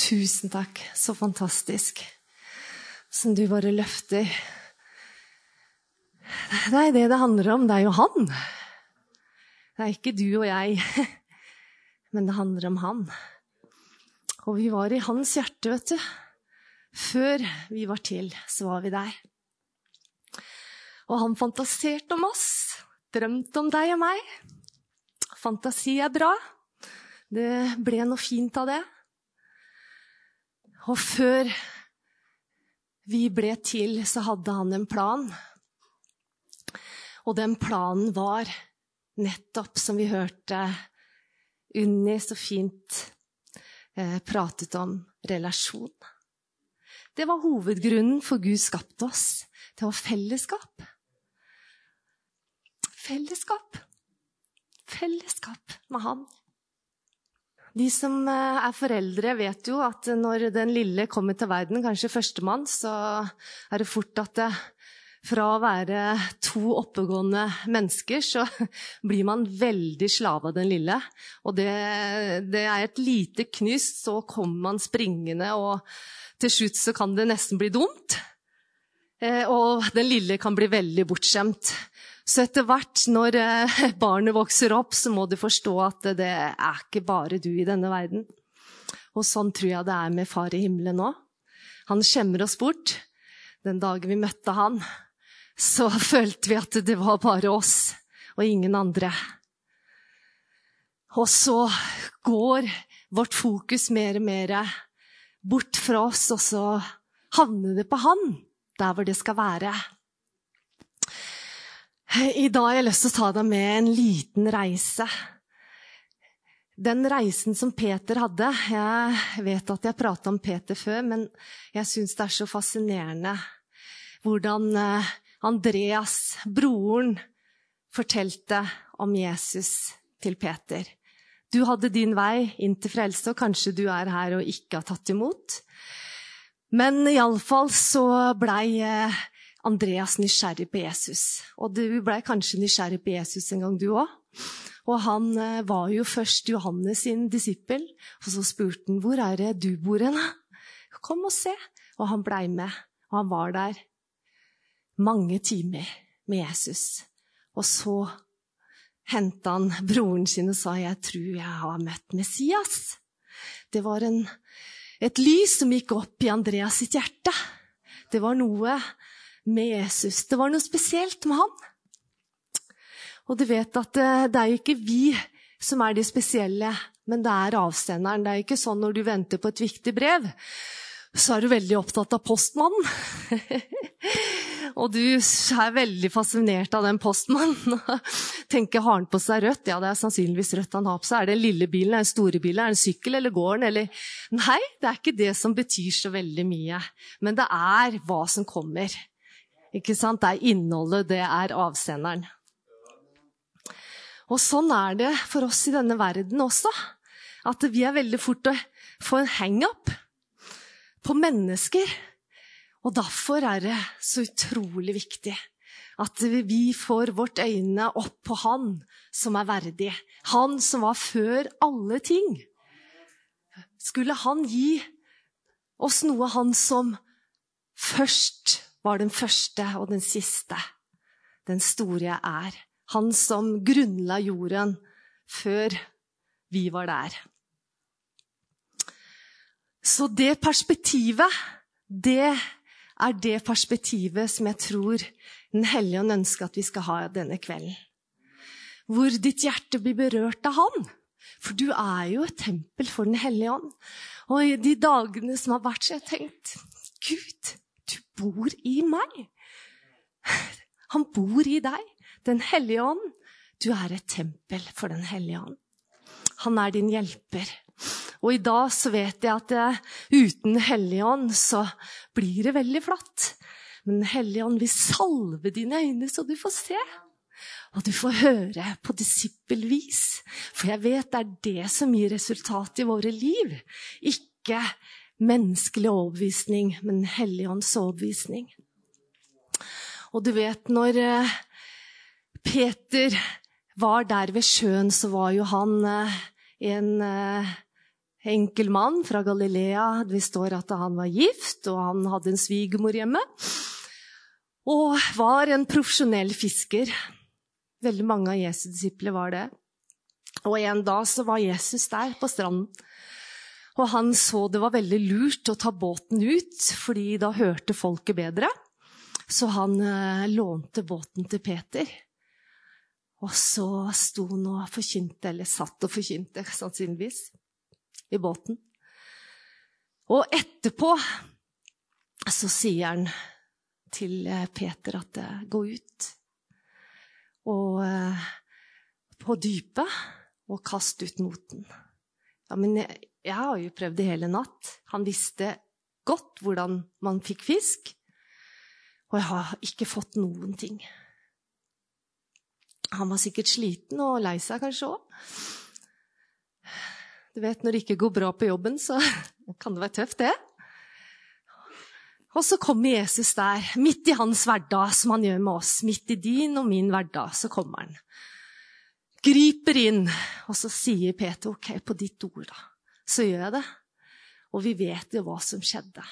Tusen takk. Så fantastisk. Som du bare løfter. Det er det det handler om. Det er jo han. Det er ikke du og jeg, men det handler om han. Og vi var i hans hjerte, vet du. Før vi var til, så var vi der. Og han fantaserte om oss. Drømte om deg og meg. Fantasi er bra. Det ble noe fint av det. Og før vi ble til, så hadde han en plan. Og den planen var nettopp, som vi hørte Unni så fint eh, pratet om, relasjon. Det var hovedgrunnen for Gud skapte oss. Det var fellesskap. Fellesskap. Fellesskap med Han. De som eh, er foreldre, vet jo at når den lille kommer til verden, kanskje førstemann, så er det fort at det, fra å være to oppegående mennesker, så blir man veldig slave av den lille. Og det, det er et lite knyst, så kommer man springende, og til slutt så kan det nesten bli dumt. Eh, og den lille kan bli veldig bortskjemt. Så etter hvert, når eh, barnet vokser opp, så må du forstå at det er ikke bare du i denne verden. Og sånn tror jeg det er med Far i himmelen nå. Han skjemmer oss bort. Den dagen vi møtte han, så følte vi at det var bare oss og ingen andre. Og så går vårt fokus mer og mer bort fra oss, og så havner det på han, der hvor det skal være. I dag har jeg lyst til å ta deg med en liten reise. Den reisen som Peter hadde Jeg vet at jeg prata om Peter før, men jeg syns det er så fascinerende hvordan eh, Andreas, broren, fortalte om Jesus til Peter. Du hadde din vei inn til frelse, og kanskje du er her og ikke har tatt imot. Men iallfall så blei eh, Andreas nysgjerrig på Jesus. Og du blei kanskje nysgjerrig på Jesus en gang, du òg. Og han eh, var jo først Johannes sin disippel, og så spurte han hvor er det du bor hen. Kom og se. Og han blei med, og han var der mange timer med Jesus. Og så henta han broren sin og sa jeg tror jeg har møtt Messias. Det var en, et lys som gikk opp i Andreas sitt hjerte. Det var noe med Jesus. Det var noe spesielt med han. Og du vet at eh, det er jo ikke vi som er de spesielle, men det er avsenderen. Det er ikke sånn når du venter på et viktig brev, så er du veldig opptatt av postmannen. og du er veldig fascinert av den postmannen. Tenker, har han på seg rødt? Ja, det er sannsynligvis rødt han har på seg. Er det den lille bilen, er det den store bilen, er det en sykkel eller gården. Eller... Nei, det er ikke det som betyr så veldig mye. Men det er hva som kommer. Ikke sant? Det er innholdet, det er avsenderen. Og sånn er det for oss i denne verden også. At vi er veldig fort å få en hang-up på mennesker. Og derfor er det så utrolig viktig at vi får vårt øyne opp på Han som er verdig. Han som var før alle ting. Skulle han gi oss noe, han som først var den første og den siste. Den store jeg er. Han som grunnla jorden før vi var der. Så det perspektivet, det er det perspektivet som jeg tror Den hellige ånd ønsker at vi skal ha denne kvelden. Hvor ditt hjerte blir berørt av Han. For du er jo et tempel for Den hellige ånd. Og i de dagene som har vært, så har jeg tenkt Gud, bor i meg. Han bor i deg. Den hellige ånd. Du er et tempel for Den hellige ånd. Han er din hjelper. Og i dag så vet jeg at det, uten Hellige ånd så blir det veldig flatt. Men hellige ånd vil salve dine øyne så du får se. Og du får høre på disippelvis. For jeg vet det er det som gir resultat i våre liv. Ikke menneskelig overbevisning, men Helligånds overbevisning. Og du vet, når eh, Peter var der ved sjøen, så var jo han eh, en, eh, enkel mann fra Galilea. Det står at han var gift, og han hadde en svigermor hjemme. Og var en profesjonell fisker. Veldig mange av Jesu disipler var det. Og en dag så var Jesus der på stranden. Og han så det var veldig lurt å ta båten ut, fordi da hørte folket bedre. Så han eh, lånte båten til Peter. Og så sto han og forkynte, eller satt og forkynte, sannsynligvis, i båten. Og etterpå så sier han til eh, Peter at eh, gå ut og eh, på dypet og kast ut moten. Ja, men jeg, jeg har jo prøvd det hele natt. Han visste godt hvordan man fikk fisk. Og jeg har ikke fått noen ting. Han var sikkert sliten og lei seg kanskje òg. Du vet, når det ikke går bra på jobben, så kan det være tøft, det. Og så kommer Jesus der, midt i hans hverdag, som han gjør med oss. Midt i din og min hverdag, så kommer han. Griper inn, og så sier Peter, OK, på ditt ord, da. Så gjør jeg det. Og vi vet jo hva som skjedde.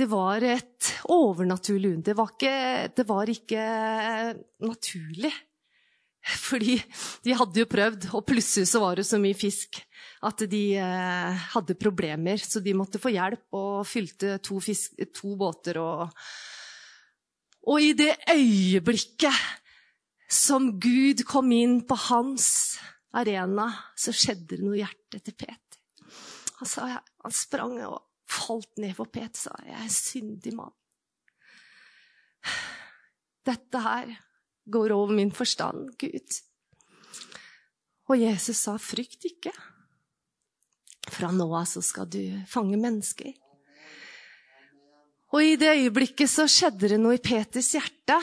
Det var et overnaturlig under. Det, det var ikke naturlig. Fordi de hadde jo prøvd, og plutselig så var det så mye fisk at de eh, hadde problemer. Så de måtte få hjelp og fylte to, fisk, to båter. Og, og i det øyeblikket som Gud kom inn på hans arena, så skjedde det noe i hjertet til Peter. Han, sa, han sprang og falt ned for Peter og sa, 'Jeg er syndig mann'. Dette her går over min forstand, Gud. Og Jesus sa, 'Frykt ikke'. Fra nå av så skal du fange mennesker. Og i det øyeblikket så skjedde det noe i Peters hjerte.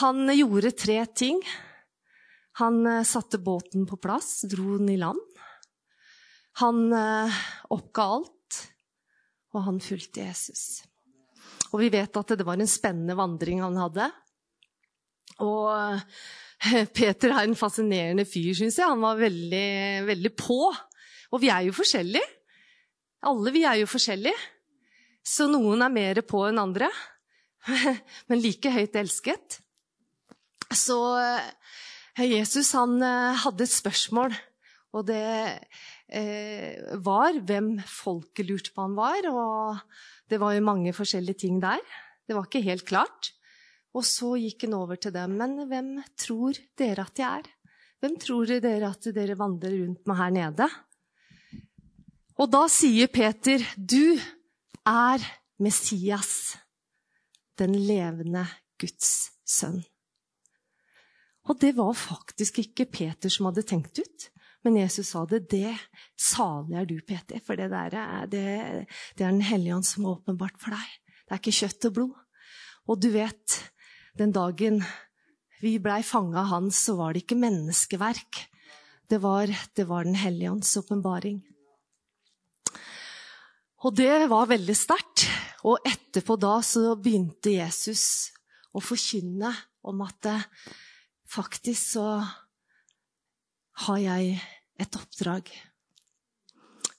Han gjorde tre ting. Han eh, satte båten på plass, dro den i land. Han eh, oppga alt, og han fulgte Jesus. Og vi vet at det var en spennende vandring han hadde. Og eh, Peter er en fascinerende fyr, syns jeg. Han var veldig, veldig på. Og vi er jo forskjellige. Alle vi er jo forskjellige. Så noen er mer på enn andre. Men like høyt elsket. Så eh, Jesus han hadde et spørsmål, og det var hvem folket lurte på han var. Og det var jo mange forskjellige ting der. Det var ikke helt klart. Og så gikk han over til dem. Men hvem tror dere at jeg er? Hvem tror dere at dere vandrer rundt med her nede? Og da sier Peter, du er Messias, den levende Guds sønn. Og det var faktisk ikke Peter som hadde tenkt ut. Men Jesus sa det. Det salig er du, Peter, for det, der er, det, det er Den hellige ånd som er åpenbart for deg. Det er ikke kjøtt og blod. Og du vet, den dagen vi blei fanga av Han, så var det ikke menneskeverk. Det var, det var Den hellige ånds åpenbaring. Og det var veldig sterkt. Og etterpå da så begynte Jesus å forkynne om at det, faktisk så har jeg et oppdrag.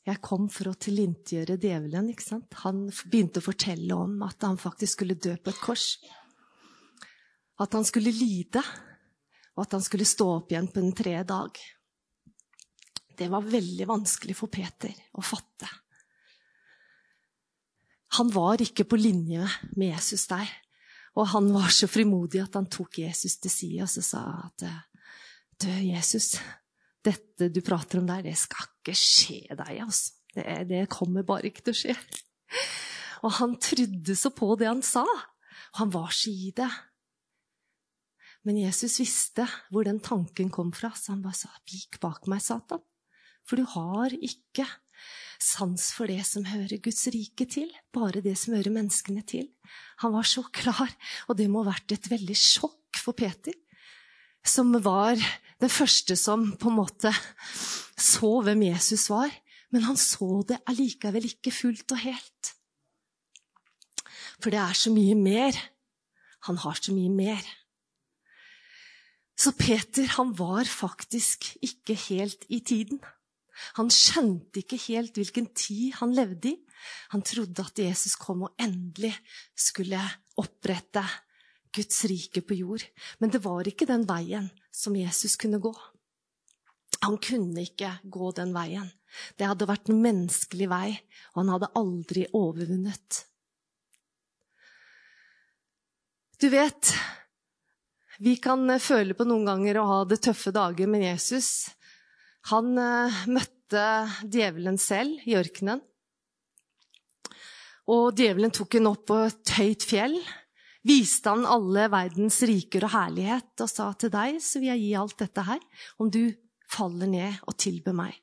Jeg kom for å tilintetgjøre djevelen. ikke sant? Han begynte å fortelle om at han faktisk skulle dø på et kors. At han skulle lide, og at han skulle stå opp igjen på den tredje dag. Det var veldig vanskelig for Peter å fatte. Han var ikke på linje med Jesus der. Og han var så frimodig at han tok Jesus til side og så sa at Dø, Jesus, dette du prater om der, det skal ikke skje deg, altså. Det, det kommer bare ikke til å skje. Og han trodde så på det han sa. Og han var så i det. Men Jesus visste hvor den tanken kom fra, så han bare sa, 'Vik bak meg, Satan', for du har ikke sans for det som hører Guds rike til, bare det som hører menneskene til. Han var så klar, og det må ha vært et veldig sjokk for Peter, som var den første som på en måte så hvem Jesus var. Men han så det allikevel ikke fullt og helt. For det er så mye mer. Han har så mye mer. Så Peter, han var faktisk ikke helt i tiden. Han skjønte ikke helt hvilken tid han levde i. Han trodde at Jesus kom og endelig skulle opprette Guds rike på jord. Men det var ikke den veien som Jesus kunne gå. Han kunne ikke gå den veien. Det hadde vært en menneskelig vei, og han hadde aldri overvunnet. Du vet, vi kan føle på noen ganger å ha det tøffe dager, men Jesus han uh, møtte djevelen selv i ørkenen. Og djevelen tok henne opp på et høyt fjell, viste han alle verdens riker og herlighet og sa til deg så vil jeg gi alt dette her, om du faller ned og tilber meg.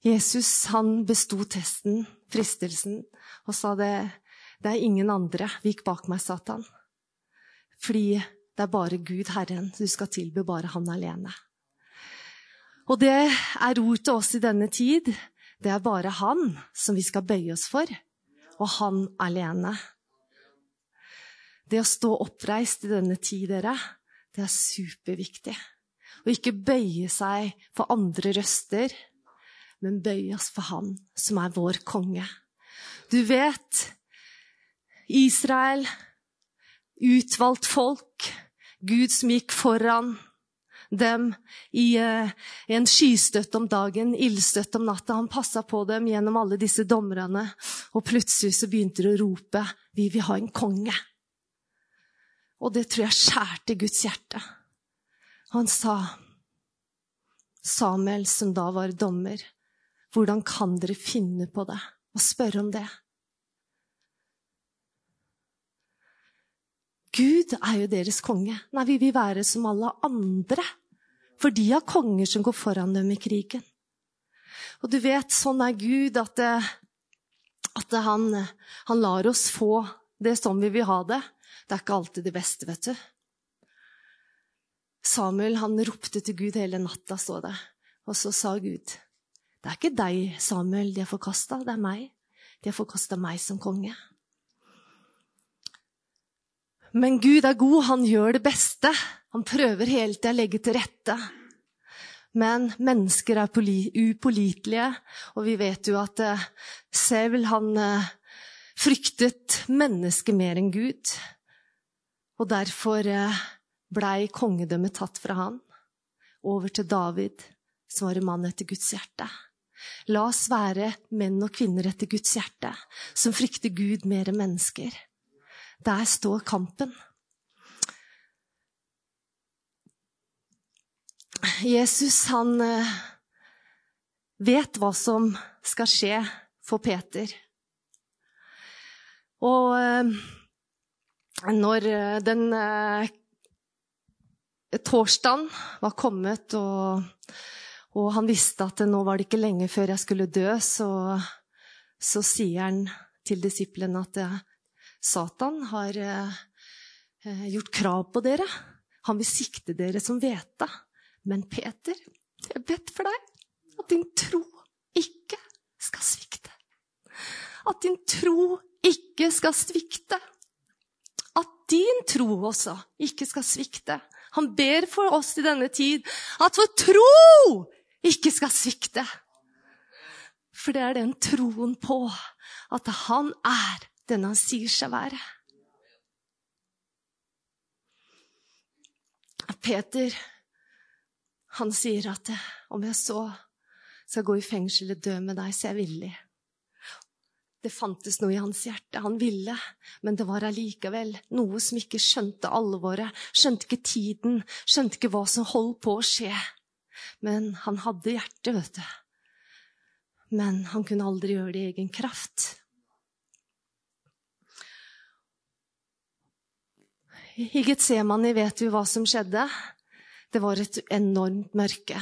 Jesus han besto testen, fristelsen, og sa det, det er ingen andre. Vik bak meg, Satan. Fordi det er bare Gud, Herren. Du skal tilby bare Han alene. Og det er ord til oss i denne tid. Det er bare Han som vi skal bøye oss for, og Han alene. Det å stå oppreist i denne tid, dere, det er superviktig. Å ikke bøye seg for andre røster men bøye oss for Han som er vår konge. Du vet, Israel, utvalgt folk, Gud som gikk foran dem i uh, en skystøtt om dagen, ildstøtt om natta. Han passa på dem gjennom alle disse dommerne, og plutselig så begynte de å rope 'Vi vil ha en konge'. Og det tror jeg skjærte Guds hjerte. Han sa, Samuel, som da var dommer, hvordan kan dere finne på det og spørre om det? Gud er jo deres konge. Nei, vi vil være som alle andre. For de har konger som går foran dem i krigen. Og du vet, sånn er Gud, at, at han, han lar oss få det som vi vil ha det. Det er ikke alltid det beste, vet du. Samuel han ropte til Gud hele natta, så det. Og så sa Gud, det er ikke deg, Samuel, de har forkasta, det er meg. De har forkasta meg som konge. Men Gud er god, han gjør det beste. Han prøver hele tida å legge til rette. Men mennesker er upålitelige, og vi vet jo at Sevel, Saul han uh, fryktet mennesket mer enn Gud. Og derfor uh, blei kongedømmet tatt fra han over til David, som var en mann etter Guds hjerte. La oss være menn og kvinner etter Guds hjerte, som frykter Gud mer enn mennesker. Der står kampen. Jesus, han eh, vet hva som skal skje for Peter. Og eh, når eh, den torsdagen var kommet, og og han visste at nå var det ikke lenge før jeg skulle dø, så, så sier han til disiplene at eh, Satan har eh, gjort krav på dere. Han vil sikte dere som hvete. Men Peter, jeg bedt for deg at din tro ikke skal svikte. At din tro ikke skal svikte. At din tro også ikke skal svikte. Han ber for oss i denne tid at vår tro ikke skal svikte. For det er den troen på at han er den han sier seg være. Peter, han sier at om jeg så skal gå i fengsel og dø med deg, så er jeg villig. Det fantes noe i hans hjerte. Han ville, men det var allikevel noe som ikke skjønte alvoret, skjønte ikke tiden, skjønte ikke hva som holdt på å skje. Men han hadde hjerte, vet du. Men han kunne aldri gjøre det i egen kraft. I Getsemani vet vi hva som skjedde. Det var et enormt mørke.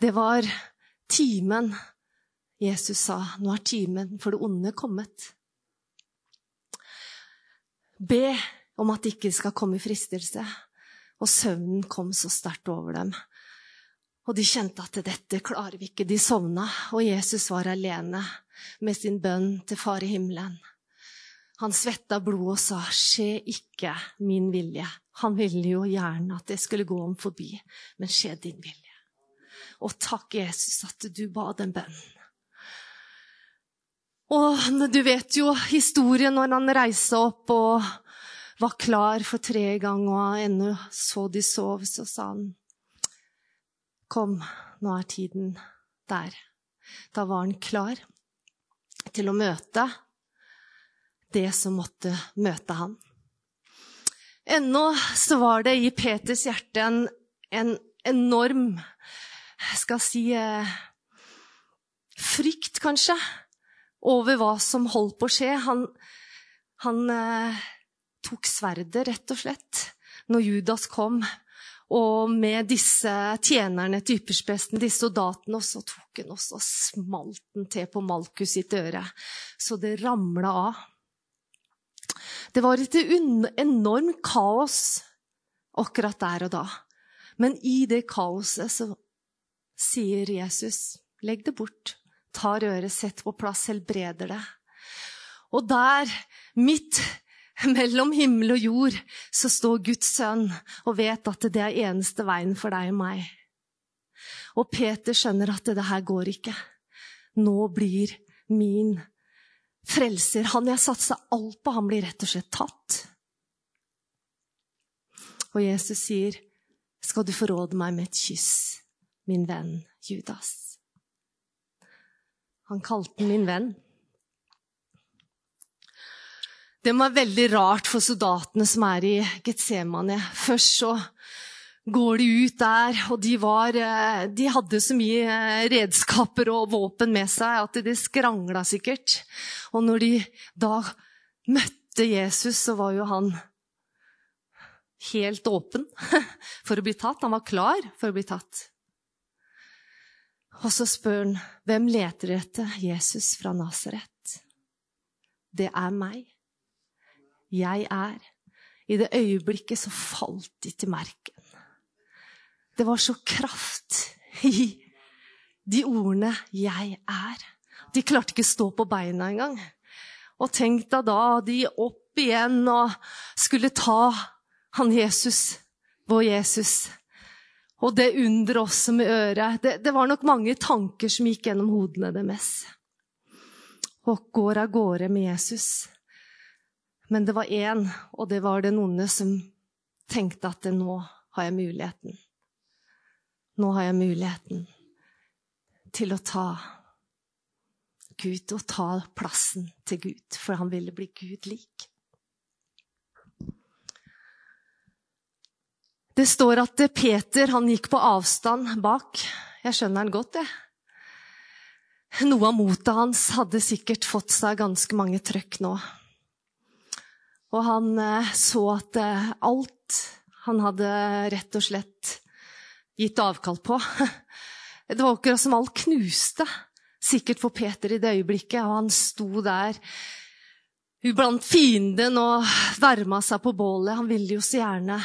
Det var timen Jesus sa, 'Nå er timen for det onde kommet'. Be om at det ikke skal komme fristelse. Og søvnen kom så sterkt over dem og de kjente at dette klarer vi ikke. De sovna, og Jesus var alene med sin bønn til Far i himmelen. Han svetta blod og sa, 'Skje ikke min vilje'. Han ville jo gjerne at det skulle gå om forbi, men skje din vilje. Og takk, Jesus, at du ba den bønnen. Og du vet jo historien når han reiste opp og var klar for tre ganger, og ennå så de sov, så sa han, Kom, nå er tiden der. Da var han klar til å møte det som måtte møte han. Ennå så var det i Peters hjerte en, en enorm skal si eh, frykt, kanskje, over hva som holdt på å skje. Han, han eh, tok sverdet, rett og slett, når Judas kom. Og med disse tjenerne til ypperspresten, disse soldatene, og så tok han også og smalt den til på Malkus sitt øre, så det ramla av. Det var et enormt kaos akkurat der og da. Men i det kaoset så sier Jesus, legg det bort, ta røret, sett på plass, helbreder det. Og der, midt mellom himmel og jord, så står Guds sønn og vet at det er eneste veien for deg og meg. Og Peter skjønner at det her går ikke. Nå blir min frelser, han jeg satsa alt på, han blir rett og slett tatt. Og Jesus sier, 'Skal du forråde meg med et kyss, min venn Judas?' Han kalte den min venn. Det må være veldig rart for soldatene som er i Getsemane. Først så går de ut der, og de, var, eh, de hadde så mye eh, redskaper og våpen med seg at det skrangla sikkert. Og når de da møtte Jesus, så var jo han helt åpen for å bli tatt. Han var klar for å bli tatt. Og så spør han, 'Hvem leter etter Jesus fra Nasaret?' Det er meg jeg er. I det øyeblikket så falt de til merken. Det var så kraft i de ordene 'jeg er'. De klarte ikke å stå på beina engang. Og tenk deg da de opp igjen og skulle ta han Jesus, vår Jesus. Og det under også med øret. Det, det var nok mange tanker som gikk gjennom hodene deres. Og går av gårde med Jesus. Men det var én, og det var den onde, som tenkte at nå har jeg muligheten. Nå har jeg muligheten til å ta Gud og ta plassen til Gud, for han ville bli Gud lik. Det står at Peter han gikk på avstand bak. Jeg skjønner han godt, jeg. Noe av motet hans hadde sikkert fått seg ganske mange trøkk nå. Og han eh, så at eh, alt han hadde rett og slett gitt avkall på Det var akkurat som alt knuste, sikkert for Peter i det øyeblikket, og han sto der blant fienden og varma seg på bålet. Han ville jo så gjerne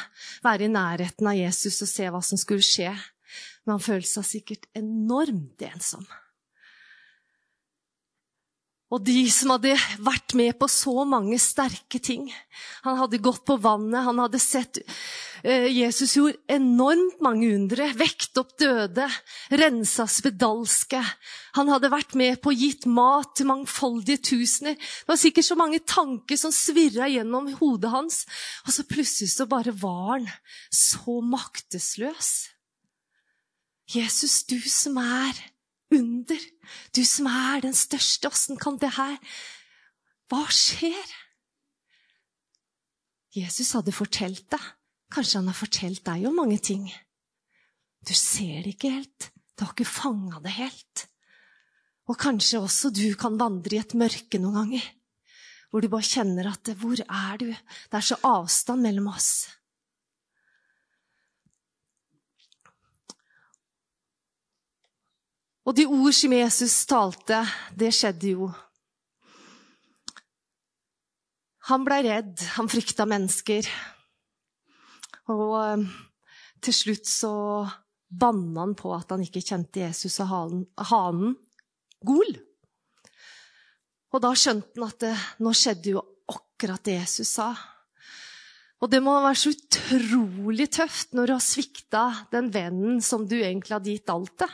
være i nærheten av Jesus og se hva som skulle skje, men han følte seg sikkert enormt ensom. Og de som hadde vært med på så mange sterke ting. Han hadde gått på vannet, han hadde sett eh, Jesus gjorde enormt mange undre. Vekt opp døde, rensa spedalske. Han hadde vært med på å gitt mat til mangfoldige tusener. Det var sikkert så mange tanker som svirra gjennom hodet hans. Og så plutselig så bare var han så maktesløs. Jesus, du som er under. Du som er den største, åssen kan det her Hva skjer? Jesus hadde fortalt deg. Kanskje han har fortalt deg om mange ting. Du ser det ikke helt. Du har ikke fanga det helt. Og kanskje også du kan vandre i et mørke noen ganger. Hvor du bare kjenner at 'Hvor er du?' Det er så avstand mellom oss. Og de ord som Jesus talte, det skjedde jo. Han blei redd, han frykta mennesker. Og eh, til slutt så banna han på at han ikke kjente Jesus og hanen Gol. Og da skjønte han at det, nå skjedde jo akkurat det Jesus sa. Og det må være så utrolig tøft når du har svikta den vennen som du egentlig hadde gitt alt til.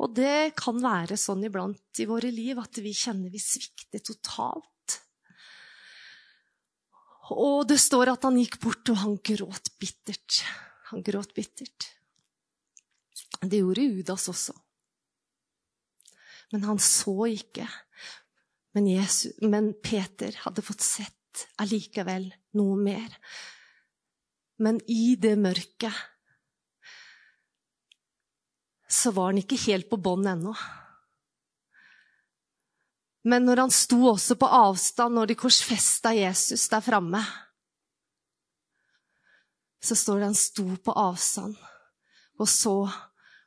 Og det kan være sånn iblant i våre liv at vi kjenner vi svikter totalt. Og det står at han gikk bort, og han gråt bittert. Han gråt bittert. Det gjorde Judas også. Men han så ikke. Men, Jesus, men Peter hadde fått sett allikevel noe mer. Men i det mørket så var han ikke helt på bånn ennå. Men når han sto også på avstand, når de korsfesta Jesus der framme, så står det han sto på avstand og så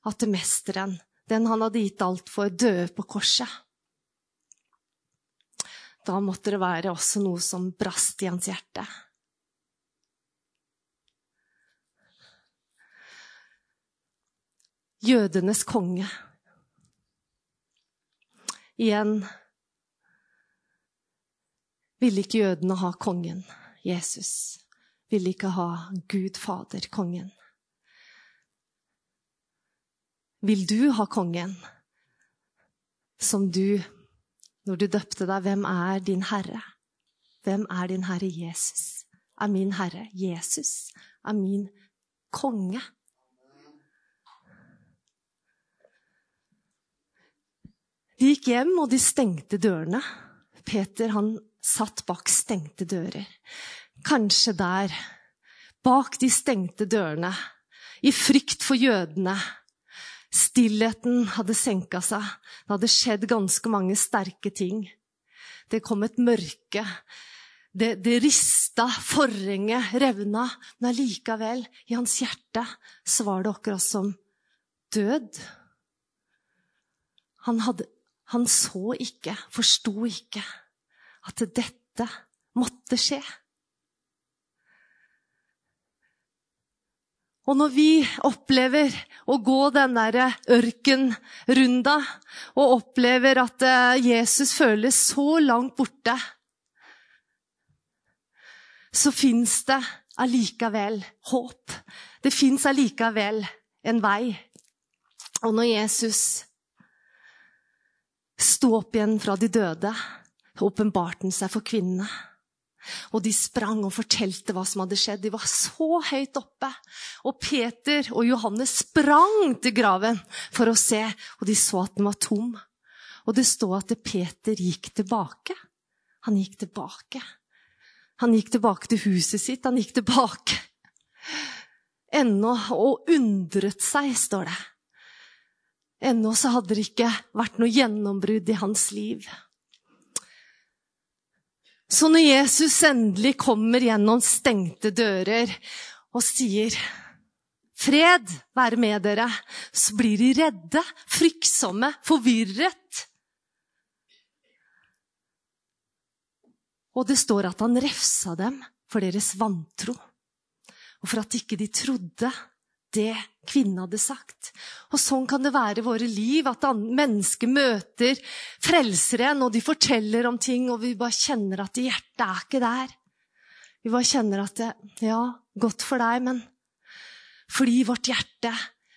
at mesteren, den han hadde gitt alt for, døde på korset. Da måtte det være også noe som brast i hans hjerte. Jødenes konge. Igjen ville ikke jødene ha kongen, Jesus. Ville ikke ha Gud Fader, kongen. Vil du ha kongen som du når du døpte deg, hvem er din herre? Hvem er din herre Jesus? Er min herre Jesus? Er min konge? De gikk hjem, og de stengte dørene. Peter han satt bak stengte dører. Kanskje der, bak de stengte dørene, i frykt for jødene, Stillheten hadde senka seg. Det hadde skjedd ganske mange sterke ting. Det kom et mørke. Det, det rista, forhenget revna. Men allikevel, i hans hjerte, så var det akkurat som død. Han, hadde, han så ikke, forsto ikke, at dette måtte skje. Og når vi opplever å gå den derre ørkenrunda og opplever at eh, Jesus føles så langt borte, så fins det allikevel håp. Det fins allikevel en vei. Og når Jesus sto opp igjen fra de døde, åpenbarte han seg for kvinnene. Og de sprang og fortalte hva som hadde skjedd. De var så høyt oppe. Og Peter og Johannes sprang til graven for å se, og de så at den var tom. Og det står at Peter gikk tilbake. Han gikk tilbake. Han gikk tilbake til huset sitt. Han gikk tilbake ennå og undret seg, står det. Ennå så hadde det ikke vært noe gjennombrudd i hans liv. Så når Jesus endelig kommer gjennom stengte dører og sier Fred være med dere, så blir de redde, fryktsomme, forvirret. Og det står at han refsa dem for deres vantro, og for at ikke de trodde det kvinnen hadde sagt. Og sånn kan det være i våre liv, at mennesker møter frelseren, og de forteller om ting, og vi bare kjenner at hjertet er ikke der. Vi bare kjenner at det, Ja, godt for deg, men fordi vårt hjerte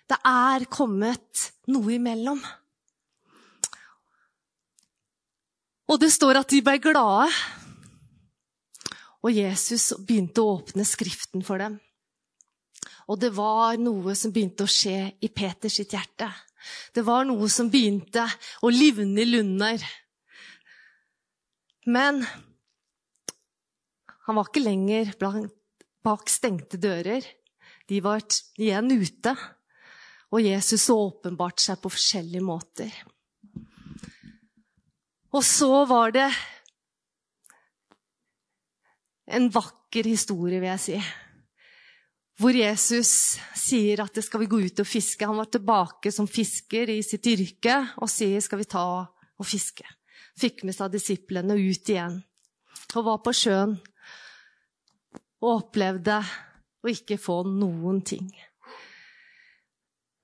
Det er kommet noe imellom. Og det står at de ble glade. Og Jesus begynte å åpne Skriften for dem. Og det var noe som begynte å skje i Peters hjerte. Det var noe som begynte å livne i lunder. Men han var ikke lenger bak stengte dører. De var igjen ute. Og Jesus åpenbarte seg på forskjellige måter. Og så var det en vakker historie, vil jeg si hvor Jesus sier at skal vi gå ut og fiske. Han var tilbake som fisker i sitt yrke og sier skal vi ta og fiske. Fikk med seg disiplene ut igjen og var på sjøen og opplevde å ikke få noen ting.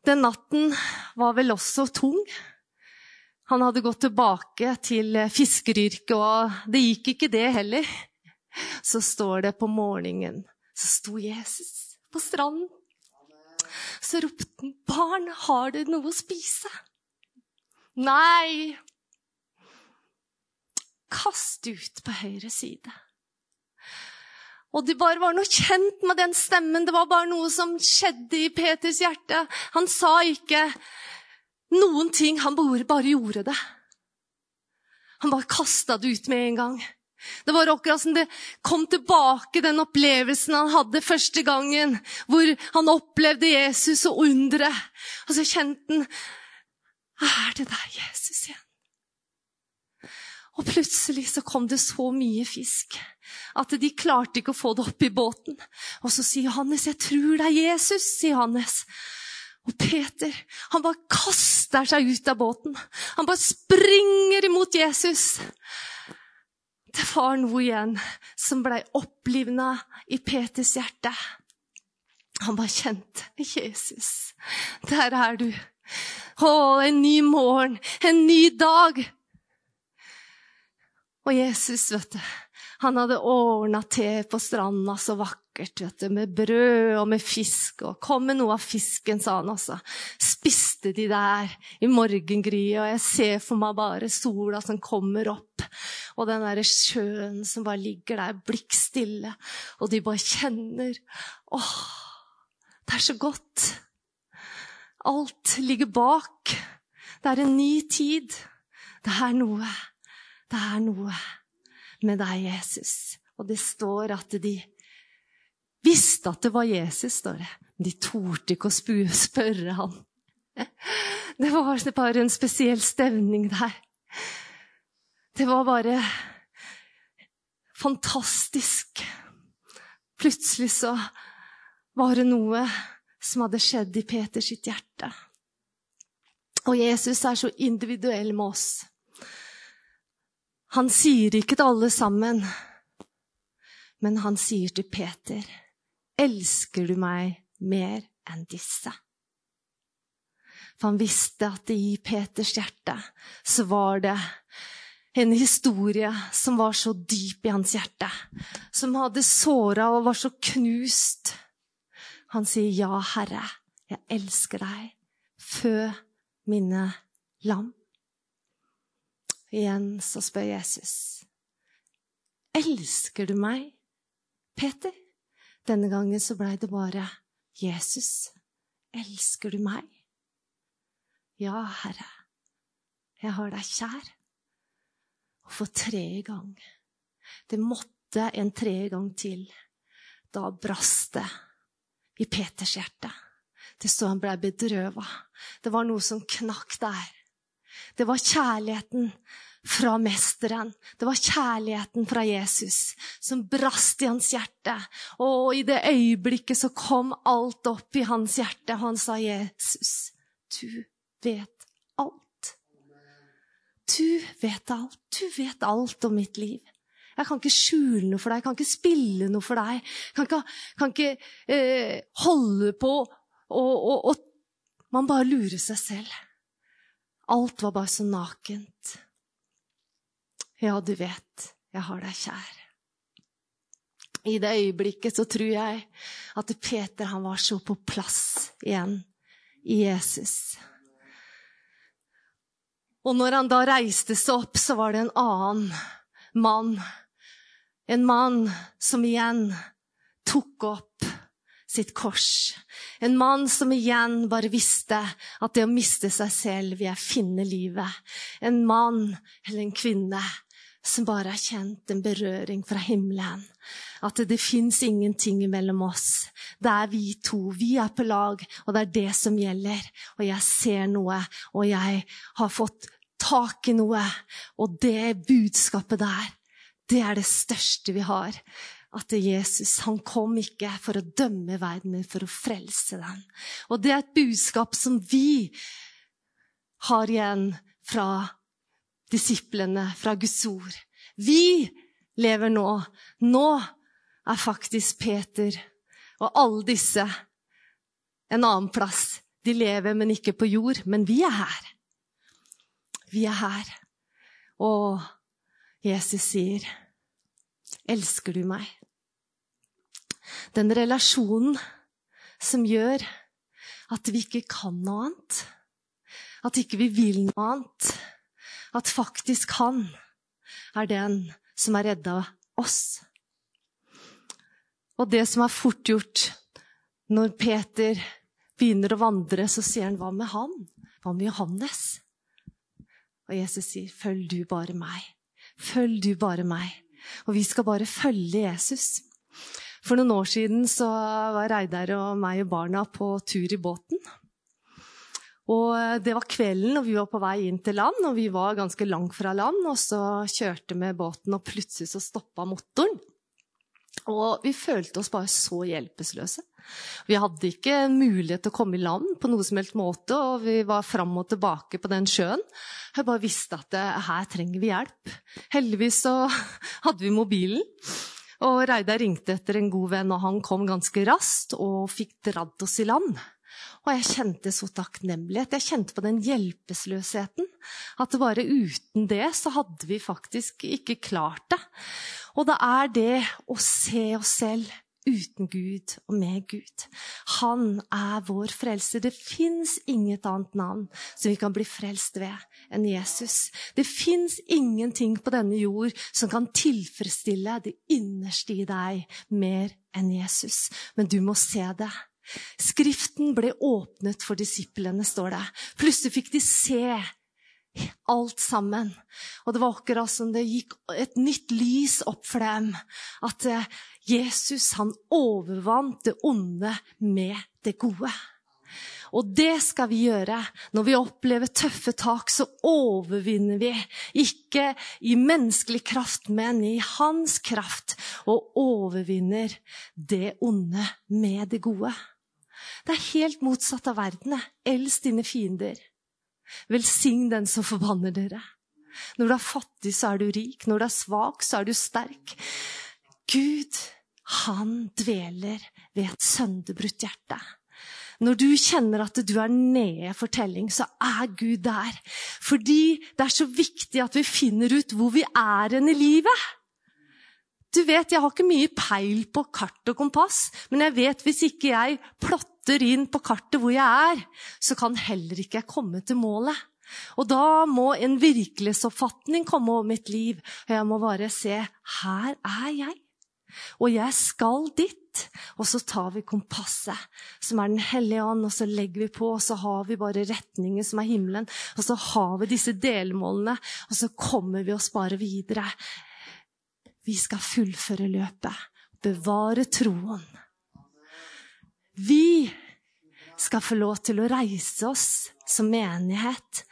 Den natten var vel også tung. Han hadde gått tilbake til fiskeryrket, og det gikk ikke det heller. så står det på morgenen Så sto Jesus på stranden. Så ropte han, 'Barn, har du noe å spise?' Nei. Kast ut på høyre side. Og det bare var noe kjent med den stemmen. Det var bare noe som skjedde i Peters hjerte. Han sa ikke noen ting, han bare gjorde det. Han bare kasta det ut med en gang. Det var akkurat som det kom tilbake, den opplevelsen han hadde første gangen, hvor han opplevde Jesus og underet. Og så kjente han Er det deg, Jesus, igjen? Og plutselig så kom det så mye fisk at de klarte ikke å få det opp i båten. Og så sier Johannes, 'Jeg tror det er Jesus', sier Johannes. Og Peter han bare kaster seg ut av båten. Han bare springer imot Jesus. Det var noe igjen som blei opplivna i Peters hjerte. Han bare kjente 'Jesus, der er du'. Å, en ny morgen, en ny dag. Og Jesus, vet du, han hadde ordna te på stranda så vakkert, vet du, med brød og med fisk. Og kom med noe av fisken, sa han også. Spiste de der i morgengryet, og jeg ser for meg bare sola som kommer opp, og den derre sjøen som bare ligger der blikkstille, og de bare kjenner Åh, det er så godt. Alt ligger bak. Det er en ny tid. Det er noe det er noe med deg, Jesus. Og det står at de visste at det var Jesus, står det. Men de torde ikke å spørre han. Det var bare en spesiell stemning der. Det var bare fantastisk. Plutselig så var det noe som hadde skjedd i Peters hjerte. Og Jesus er så individuell med oss. Han sier ikke til alle sammen, men han sier til Peter, 'Elsker du meg mer enn disse?' For han visste at i Peters hjerte så var det en historie som var så dyp i hans hjerte, som hadde såra og var så knust. Han sier, 'Ja, Herre, jeg elsker deg. Fø mine lam.' Igjen så spør Jesus, elsker du meg, Peter? Denne gangen så blei det bare Jesus, elsker du meg? Ja, Herre, jeg har deg kjær. For tredje gang Det måtte en tredje gang til. Da brast det i Peters hjerte. Det så han blei bedrøva. Det var noe som knakk der. Det var kjærligheten fra Mesteren. Det var kjærligheten fra Jesus som brast i hans hjerte. Og i det øyeblikket så kom alt opp i hans hjerte, og han sa, 'Jesus, du vet. Du vet alt. Du vet alt om mitt liv. Jeg kan ikke skjule noe for deg, jeg kan ikke spille noe for deg. Jeg kan ikke, kan ikke eh, holde på og, og, og Man bare lurer seg selv. Alt var bare så nakent. Ja, du vet, jeg har deg kjær. I det øyeblikket så tror jeg at Peter han var så på plass igjen i Jesus. Og når han da reiste seg opp, så var det en annen mann. En mann som igjen tok opp sitt kors. En mann som igjen bare visste at det å miste seg selv vil jeg finne livet. En mann eller en kvinne som bare har kjent en berøring fra himmelen. At det, fins ingenting mellom oss. Det er vi to. Vi er på lag, og det er det som gjelder. Og jeg ser noe, og jeg har fått tak i noe. Og det budskapet der, det er det største vi har at Jesus han kom ikke for å dømme verden, men for å frelse den. Og det er et budskap som vi har igjen fra disiplene, fra Guds ord. Vi lever nå. Nå er faktisk Peter og alle disse en annen plass. De lever, men ikke på jord. Men vi er her. Vi er her. Og Jesus sier elsker du meg? Den relasjonen som gjør at vi ikke kan noe annet. At ikke vi vil noe annet. At faktisk han er den som har redda oss. Og det som er fort gjort når Peter begynner å vandre, så sier han 'hva med han'? Hva med Johannes? Og Jesus sier 'følg du bare meg'. Følg du bare meg. Og vi skal bare følge Jesus. For noen år siden så var Reidar og meg og barna på tur i båten. Og Det var kvelden, og vi var på vei inn til land. og Vi var ganske langt fra land, og så kjørte vi båten, og plutselig så stoppa motoren. Og vi følte oss bare så hjelpeløse. Vi hadde ikke mulighet til å komme i land på noe som helst måte, og vi var fram og tilbake på den sjøen. Jeg bare visste at her trenger vi hjelp. Heldigvis så hadde vi mobilen. Og Reidar ringte etter en god venn, og han kom ganske raskt og fikk dratt oss i land. Og jeg kjente så takknemlighet. Jeg kjente på den hjelpeløsheten. At bare uten det så hadde vi faktisk ikke klart det. Og det er det å se oss selv uten Gud og med Gud. Han er vår frelser. Det fins inget annet navn som vi kan bli frelst ved enn Jesus. Det fins ingenting på denne jord som kan tilfredsstille det innerste i deg mer enn Jesus. Men du må se det. Skriften ble åpnet for disiplene, står det. Plutselig fikk de se alt sammen. Og det var akkurat som det gikk et nytt lys opp for dem. At eh, Jesus, han overvant det onde med det gode. Og det skal vi gjøre. Når vi opplever tøffe tak, så overvinner vi. Ikke i menneskelig kraft, men i hans kraft. Og overvinner det onde med det gode. Det er helt motsatt av verden. Elsk dine fiender. Velsign den som forbanner dere. Når du er fattig, så er du rik. Når du er svak, så er du sterk. Gud, han dveler ved et sønderbrutt hjerte. Når du kjenner at du er nede i fortelling, så er Gud der. Fordi det er så viktig at vi finner ut hvor vi er hen i livet. Du vet, Jeg har ikke mye peil på kart og kompass, men jeg vet hvis ikke jeg plotter inn på kartet hvor jeg er, så kan heller ikke jeg komme til målet. Og da må en virkelighetsoppfatning komme over mitt liv. Og jeg må bare se her er jeg. Og jeg skal dit. Og så tar vi kompasset, som er Den hellige ånd, og så legger vi på, og så har vi bare retningen som er himmelen. Og så har vi disse delmålene, og så kommer vi oss bare videre. Vi skal fullføre løpet, bevare troen. Vi skal få lov til å reise oss som menighet.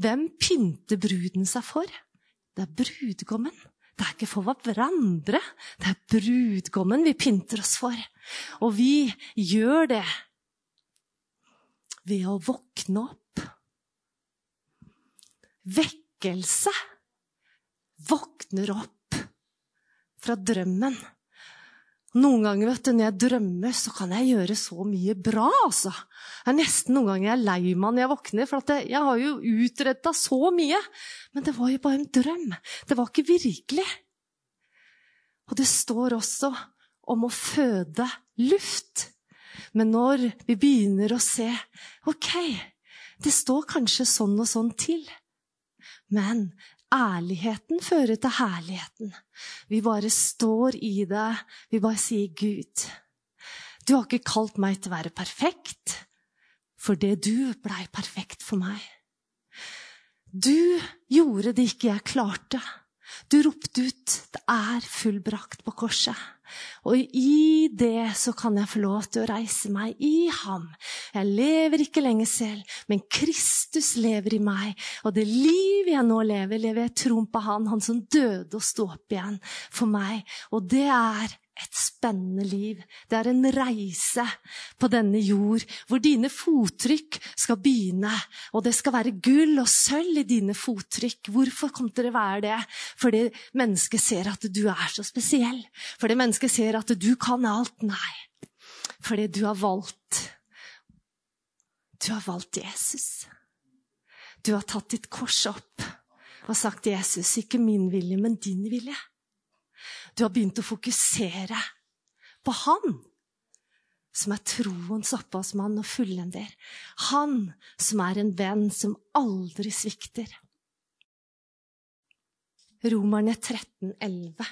Hvem pynter bruden seg for? Det er brudgommen. Det er ikke for hverandre. Det er brudgommen vi pynter oss for. Og vi gjør det ved å våkne opp. Vekkelse våkner opp fra drømmen. Noen ganger vet du, når jeg drømmer, så kan jeg gjøre så mye bra. altså. Det er nesten noen ganger jeg er lei meg når jeg våkner, for jeg, jeg har jo utretta så mye. Men det var jo bare en drøm. Det var ikke virkelig. Og det står også om å føde luft. Men når vi begynner å se Ok, det står kanskje sånn og sånn til. Men Ærligheten fører til herligheten. Vi bare står i det. Vi bare sier, 'Gud, du har ikke kalt meg til å være perfekt, for det du blei perfekt for meg.' Du gjorde det ikke jeg klarte. Du ropte ut 'Det er fullbrakt' på korset. Og i det så kan jeg få lov til å reise meg i ham. Jeg lever ikke lenger selv, men Kristus lever i meg. Og det liv jeg nå lever, lever jeg troen på Han, han som døde og sto opp igjen for meg. Og det er et spennende liv. Det er en reise på denne jord hvor dine fottrykk skal begynne. Og det skal være gull og sølv i dine fottrykk. Hvorfor kommer det til å være det? Fordi mennesket ser at du er så spesiell. Fordi mennesket ser at du kan alt. Nei. Fordi du har valgt Du har valgt Jesus. Du har tatt ditt kors opp og sagt, 'Jesus, ikke min vilje, men din vilje'. Du har begynt å fokusere på Han som er troens opphavsmann og fullender. Han som er en venn som aldri svikter. Romerne 13, 11.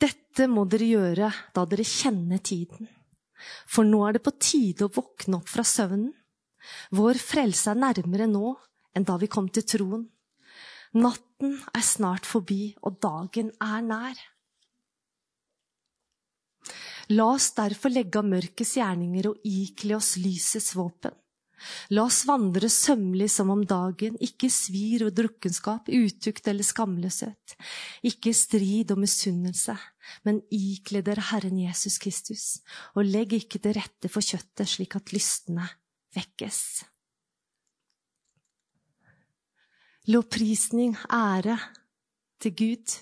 Dette må dere gjøre da dere kjenner tiden. For nå er det på tide å våkne opp fra søvnen. Vår frelse er nærmere nå enn da vi kom til troen. Natten er snart forbi, og dagen er nær. La oss derfor legge av mørkets gjerninger og ikle oss lysets våpen. La oss vandre sømmelig som om dagen, ikke svir og drukkenskap, utukt eller skamløshet, ikke strid og misunnelse, men ikle dere Herren Jesus Kristus, og legg ikke til rette for kjøttet slik at lystene vekkes. Lovprisning, ære til Gud.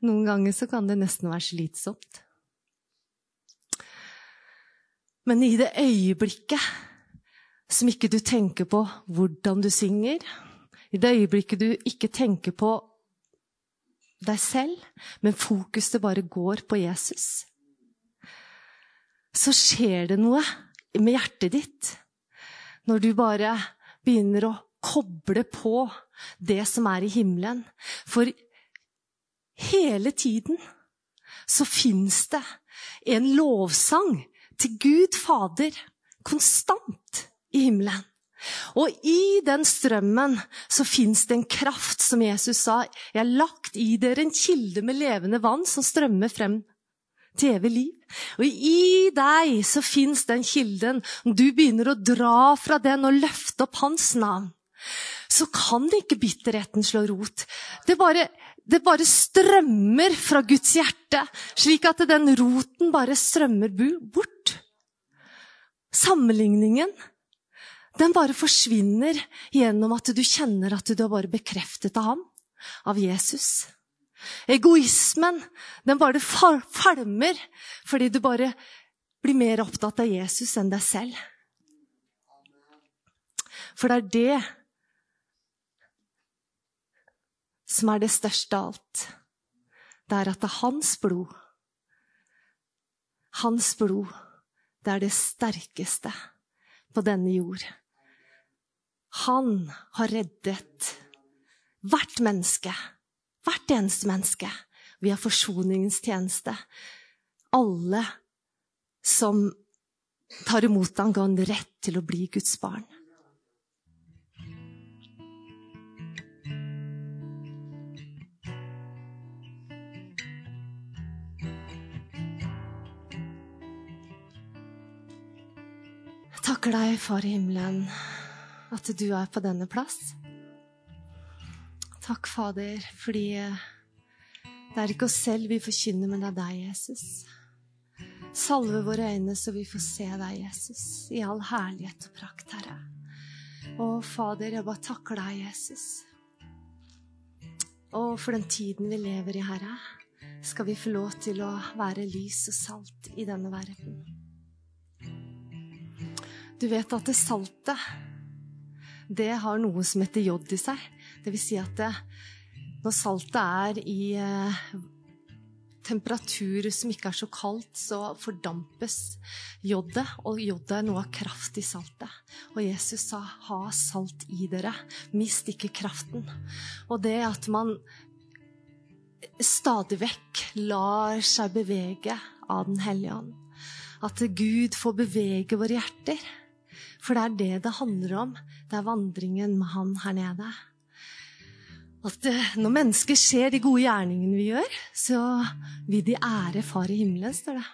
Noen ganger så kan det nesten være slitsomt. Men i det øyeblikket som ikke du tenker på hvordan du synger, i det øyeblikket du ikke tenker på deg selv, men fokuset bare går på Jesus, så skjer det noe med hjertet ditt når du bare begynner å koble på det som er i himmelen. For hele tiden så fins det en lovsang til Gud Fader konstant i himmelen. Og i den strømmen så fins det en kraft, som Jesus sa. Jeg har lagt i dere en kilde med levende vann som strømmer frem til evig liv. Og i deg så fins den kilden. Om du begynner å dra fra den og løfte opp hans navn, så kan ikke bitterheten slå rot. Det bare, det bare strømmer fra Guds hjerte, slik at den roten bare strømmer bort. Sammenligningen, den bare forsvinner gjennom at du kjenner at du har bare bekreftet av ham, av Jesus. Egoismen, den bare falmer fordi du bare blir mer opptatt av Jesus enn deg selv. For det er det som er det største av alt. Det er at det er hans blod. Hans blod, det er det sterkeste på denne jord. Han har reddet hvert menneske Hvert eneste menneske. Vi har forsoningens tjeneste. Alle som tar imot ham, ga en rett til å bli Guds barn. Jeg takker deg, Far i himmelen, at du er på denne plass. Takk, Fader, fordi eh, det er ikke oss selv vi forkynner, men det er deg, Jesus. Salve våre øyne så vi får se deg, Jesus, i all herlighet og prakt, Herre. Å, Fader, jeg bare takker deg, Jesus. Og for den tiden vi lever i, Herre, skal vi få lov til å være lys og salt i denne verden. Du vet at det saltet, det har noe som heter jod i seg. Det vil si at det, når saltet er i eh, temperatur som ikke er så kaldt, så fordampes jodet, og jodet er noe av kraft i saltet. Og Jesus sa 'ha salt i dere', mist ikke kraften. Og det at man stadig vekk lar seg bevege av Den hellige ånd. At Gud får bevege våre hjerter. For det er det det handler om. Det er vandringen med Han her nede. At eh, når mennesker ser de gode gjerningene vi gjør, så vil de ære Far i himmelen, står det.